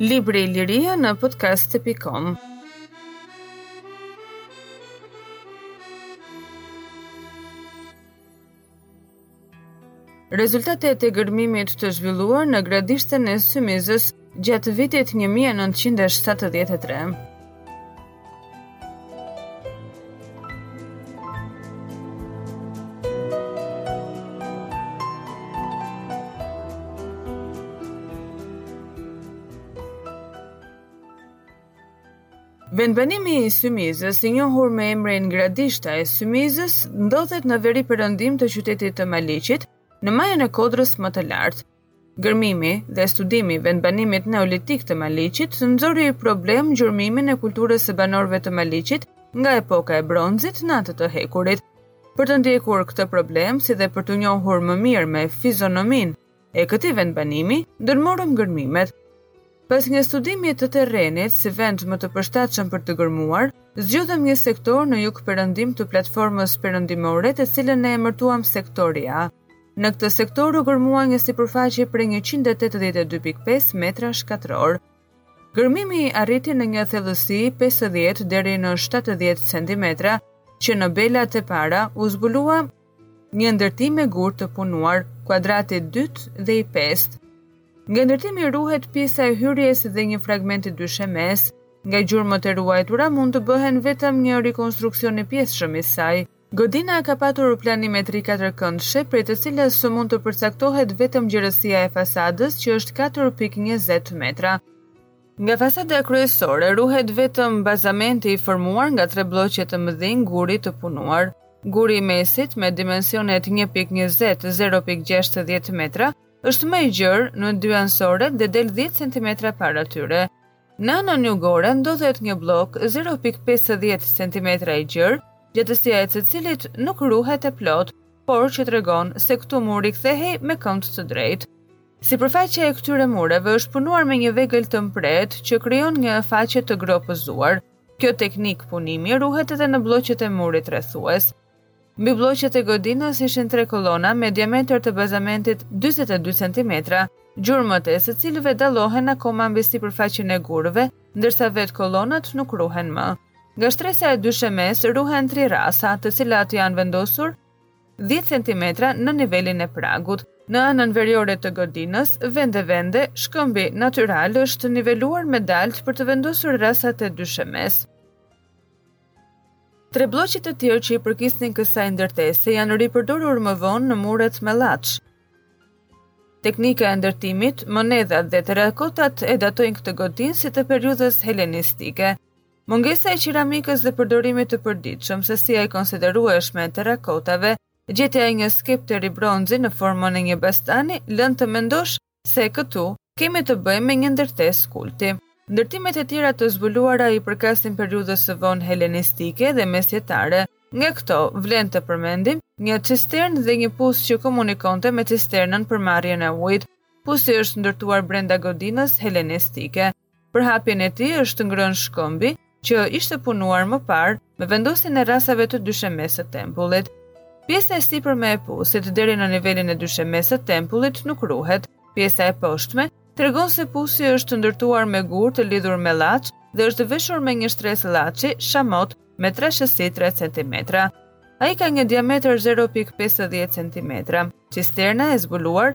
Libri Liria në podcast.com Rezultatet e gërmimit të zhvilluar në gradishtën e Symizës Gjatë vitit 1973, Vendbanimi i Symizës, i njohur me emrin Gradishta e Symizës, ndodhet në veri-perëndim të qytetit të Maliqit, në majën e kodrës më të lartë. Gërmimi dhe studimi i vendbanimit neolitik të Maliqit nxori problem gjurmimin e kulturës së banorëve të Maliqit nga epoka e bronzit në atë të hekurit. Për të ndjekur këtë problem, si dhe për t'u njohur më mirë me fizionominë e këtij vendbanimi, ndërmorëm gërmimet. Pas një studimi të terrenit si vend më të përshtatshëm për të gërmuar, zgjodhëm një sektor në jug-perëndim të platformës perëndimore, të cilën ne e emërtuam sektori A. Në këtë sektor u gërmua një sipërfaqe prej 182.5 metrash katrorë. Gërmimi arriti në një thellësi 50 deri në 70 centimetra, që në belat e para u zbulua një ndërtim me gurë të punuar, kuadrati 2 dhe i 5. Nga ndërtimi ruhet pjesa e hyrjes dhe një fragment i dyshemesë. Nga gjurmët e ruajtura mund të bëhen vetëm një rikonstruksion i pjesshëm i saj. Godina ka patur planimetri katërkëndëshe, prej të cilës mund të përcaktohet vetëm gjerësia e fasadës, që është katër pikë njëzet metra. Nga fasada kryesore ruhet vetëm bazamenti i formuar nga tre blloqe të mëdhenj guri të punuar. Guri i mesit, me dimensionet një pikë njëzet, zero pikë gjashtëdhjetë metra, është më i gjerë në dy anësoret dhe del dhjetë centimetra para tyre. Në anën jugore ndodhet një bllok 0.50 centimetra i gjerë, gjatësia e të cilit nuk ruhet e plotë, por që tregon se këtu muri kthehej me kënd të drejtë. Sipërfaqja e këtyre mureve është punuar me një vegël të mprehtë që krijon një faqe të gropëzuar. Kjo teknikë punimi ruhet edhe në blloqet e murit rrethues. Mbi blloqet e godinës ishin tre kolona me diametër të bazamentit dyzet e dy centimetra, gjurmët e secilëve dallohen akoma mbi sipërfaqen e gurëve, ndërsa vetë kolonat nuk ruhen më. Nga shtresa e dyshemesë ruhen tri rrasa, të cilat janë vendosur dhjetë centimetra në nivelin e pragut. Në anën veriore të godinës, vende-vende, shkëmbi natyral është niveluar me daltë për të vendosur rrasat e dyshemesë. Tre blloqet e tjerë që i përkisnin kësaj ndërtese janë ripërdorur më vonë në muret me llaç. Teknika e ndërtimit, monedhat dhe terakotat e datojnë këtë godinë si të periudhës helenistike. Mungesa e qeramikës së përdorimit të përditshëm sasia e konsiderueshme e terakotave, gjetja e një skepteri bronzi në formën e një bastani lënë të mendosh se këtu kemi të bëjmë me një ndërtesë kulti. Ndërtimet e tjera të zbuluara i përkasin periudhës së vonë helenistike dhe mesjetare. Nga këto, vlen të përmendim një cisternë dhe një pus që komunikonte me cisternën për marrjen e ujit. Pusi është ndërtuar brenda godinës helenistike. Për hapjen e tij është ngrënë shkëmbi, që ishte punuar më parë me vendosjen e rrasave të dyshemes së tempullit. Pjesa e sipërme e pusit deri në nivelin e dyshemes së tempullit nuk ruhet. Pjesa e poshtme tregon se pusi është ndërtuar me gurë të lidhur me llaç dhe është veshur me një shtresë llaçi, shamot, me trashësi 3 cm. Ai ka një diametër 0.50 cm. Cisterna e zbuluar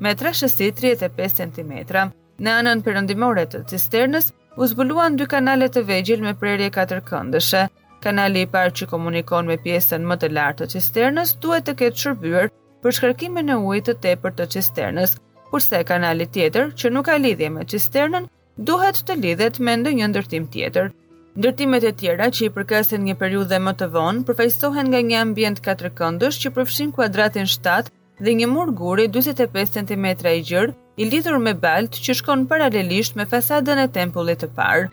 Me trashësi 35 cm, në anën perëndimore të cisternës u zbuluan dy kanale të vegjël me prerje katërkëndëshe. Kanali i parë që komunikon me pjesën më të lartë të cisternës duhet të ketë shërbyer për shkarkimin e ujit të tepërt të cisternës, kurse kanali tjetër, që nuk ka lidhje me cisternën, duhet të lidhet me ndonjë ndërtim tjetër. Ndërtimet e tjera që i përkasin një periudhe më të vonë përfaqësohen nga një ambient katërkëndësh që përfshin kuadratin 7 dhe një mur guri 45 cm i gjerë i lidhur me baltë që shkon paralelisht me fasadën e tempullit të parë.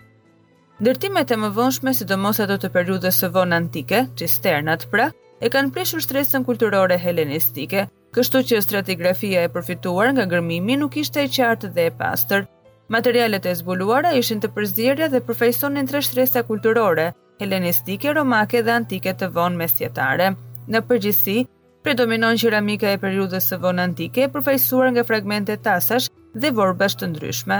Ndërtimet e mëvonshme, sidomos ato të periudhës së vonë antike, cisternat pra, e kanë prishur shtresën kulturore helenistike, Kështu që stratigrafia e përfituar nga gërmimi nuk ishte e qartë dhe e pastër. Materialet e zbuluara ishin të përziera dhe përfaqësonin tre shtresa kulturore, helenistike, romake dhe antike të vonë mesjetare. Në përgjithësi, predominon qeramika e periudhës së vonë antike, përfaqësuar nga fragmente tasash dhe vorbash të ndryshme.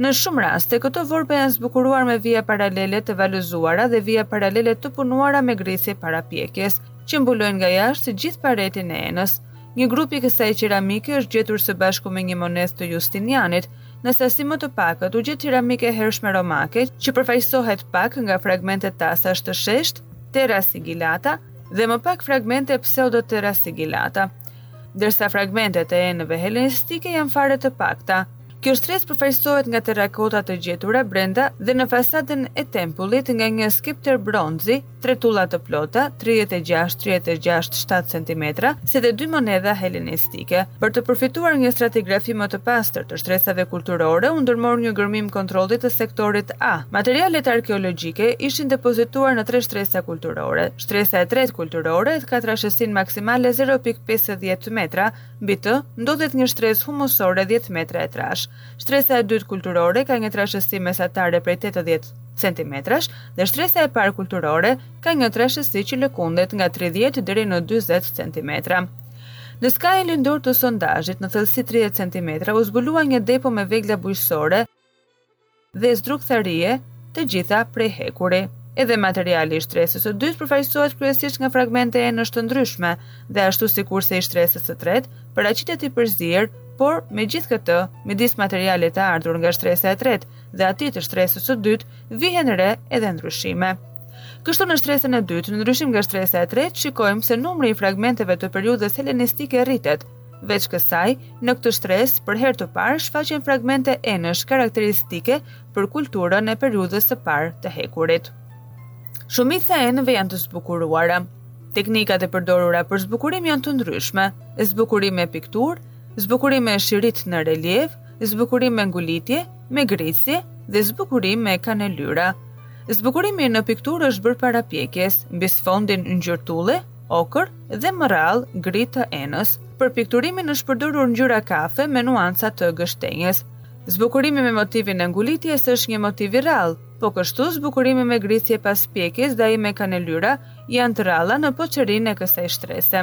Në shumë raste, këto vorba janë zbukuruar me vija paralele të valëzuara dhe vija paralele të punuara me grisje para pjekjes, që mbulojnë nga jashtë të gjithë paretin e enës. Një grup i kësaj qeramike është gjetur së bashku me një monedhë të Justinianit. Në sasi më të pakët u gjet qeramike e hershme romake, që përfaqësohet pak nga fragmente tasash të sheshtë, terra sigillata, dhe më pak fragmente pseudo terra sigillata. Ndërsa fragmentet e enëve helenistike janë fare të pakta. Kjo shtresë përfaqësohet nga terrakota të gjetura brenda dhe në fasadën e tempullit nga një skeptër bronzi, tre tulla të plota, 36-36-7 cm, si dhe dy monedha helenistike. Për të përfituar një stratigrafi më të pastër të shtresave kulturore, u ndërmor një gërmim kontrolli të sektorit A. Materialet arkeologjike ishin depozituar në tre shtresa kulturore. Shtresa e tretë kulturore ka trashësinë maksimale 0.50 metra Mbi të, ndodhet një shtresë humusore dhjetë metra e trashë. Shtresa e dytë kulturore ka një trashësi mesatare prej tetëdhjetë centimetrash dhe shtresa e parë kulturore ka një trashësi që lëkundet nga tridhjetë deri në dyzet centimetra. Në skajin lindor të sondazhit, në thellësi tridhjetë centimetra, u zbulua një depo me vegla bujqësore, dhe zdrukthtarie të gjitha prej hekuri. Edhe materiali i shtresës së dytë përfaqësohet kryesisht nga fragmente enësh të ndryshme dhe ashtu sikurse i shtresës së tretë, paraqitet i përzier, por megjithkëtë, midis materialit të ardhur nga shtresa e tretë dhe atij të shtresës së dytë vihen re edhe ndryshime. Kështu në shtresën e dytë, në ndryshim nga shtresa e tretë, shikojmë se numri i fragmenteve të periudhës helenistike rritet, Veç kësaj, në këtë shtresë, për herë të parë shfaqen fragmente enësh karakteristike për kulturën e periudhës së parë të hekurit. Shumica e enëve janë të zbukuruara. Teknikat e përdorura për zbukurim janë të ndryshme, zbukurim me pikturë, zbukurim me shirit në relief, zbukurim me ngulitje, me gricje dhe zbukurim me kanelyra. Zbukurimi në pikturë është bërë para pjekjes, mbi sfondin ngjyrë tulle okër dhe më rrallë gri të enës. Për pikturimin është përdorur ngjyra kafe me nuanca të gështenjës. Zbukurimi me motivin e ngulitjes është një motiv i rrallë, po kështu zbukurimi me gricje pas pjekjes dhe ai me kanelyra janë të rralla në poçerinë e kësaj shtrese.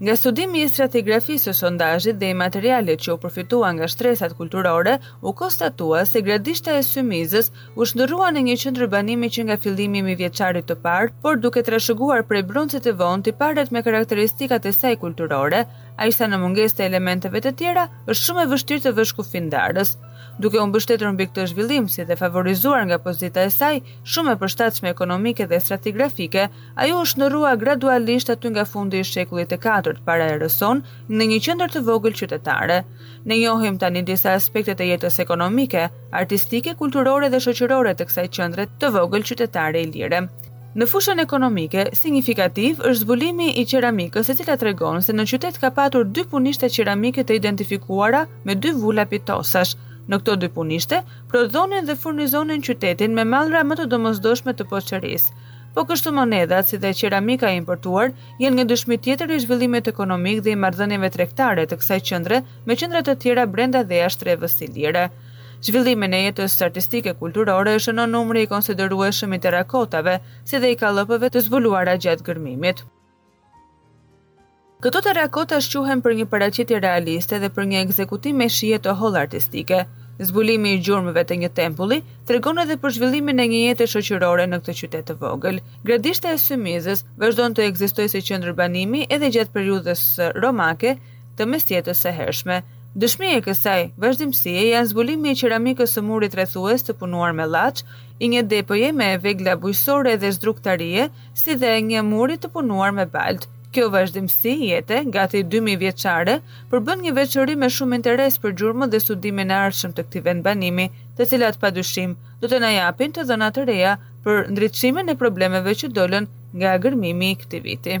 Nga studimi i stratigrafisë së sondazhit dhe i materialit që u përfitua nga shtresat kulturore, u konstatua se gradishta e Symizës u shndërrua në një qendër banimi që nga fillimi i mijëvjeçarit të parë, por duke trashëguar prej broncit të vonë tiparet me karakteristikat e saj kulturore, aq sa në mungesë të elementeve të tjera është shumë e vështirë të vësh kufi ndarës. Duke u mbështetur mbi këtë zhvillim, si dhe favorizuar nga pozita e saj shumë e përshtatshme ekonomike dhe stratigrafike, Ajo u shndërrua gradualisht aty nga fundi i shekullit të katërt para erës sonë në një qendër të vogël qytetare. Ne njohim tani disa aspekte të jetës ekonomike, artistike, kulturore dhe shoqërore të kësaj qendre të vogël qytetare ilire. Në fushën ekonomike, sinjifikativ është zbulimi i qeramikës e cila tregon se në qytet ka patur dy punishte qeramike të identifikuara me dy vula pitosash. Në këto dy punishte, prodhonin dhe furnizonin qytetin me mallra më të domosdoshme të poçerisë. Po kështu monedhat si dhe qeramika e importuar janë një dëshmi tjetër i zhvillimit ekonomik dhe i marrëdhënieve tregtare të kësaj qendre me qendra të tjera brenda dhe jashtë trevës ilire. Zhvillimin e jetës artistike kulturore e shënon numri i konsiderueshëm i terrakotave si dhe i kallëpëve të zbuluara gjatë gërmimit. Këto terrakota shquhen për një paraqitje realiste dhe për një ekzekutim me shije të hollë artistike. Zbulimi i gjurmëve të një tempulli tregon edhe për zhvillimin e një jete shoqërore në këtë qytet të vogël. Gradishta e Symizës vazhdon të ekzistojë si qendër banimi edhe gjatë periudhës romake të mesjetës së hershme. Dëshmi e kësaj vazhdimësie janë zbulimi i qeramikës së murit rrethues të punuar me llaç, i një depoje me vegla bujqësore dhe zdruktarie, si dhe një muri të punuar me baltë. Kjo vazhdimësi jete, gati 2000 vjeçare, përbën një veçori me shumë interes për gjurmët dhe studimin e ardhshëm të këtij vendbanimi, të cilat padyshim do të na japin të dhëna të reja për ndriçimin e problemeve që dolën nga gërmimi i këtij viti.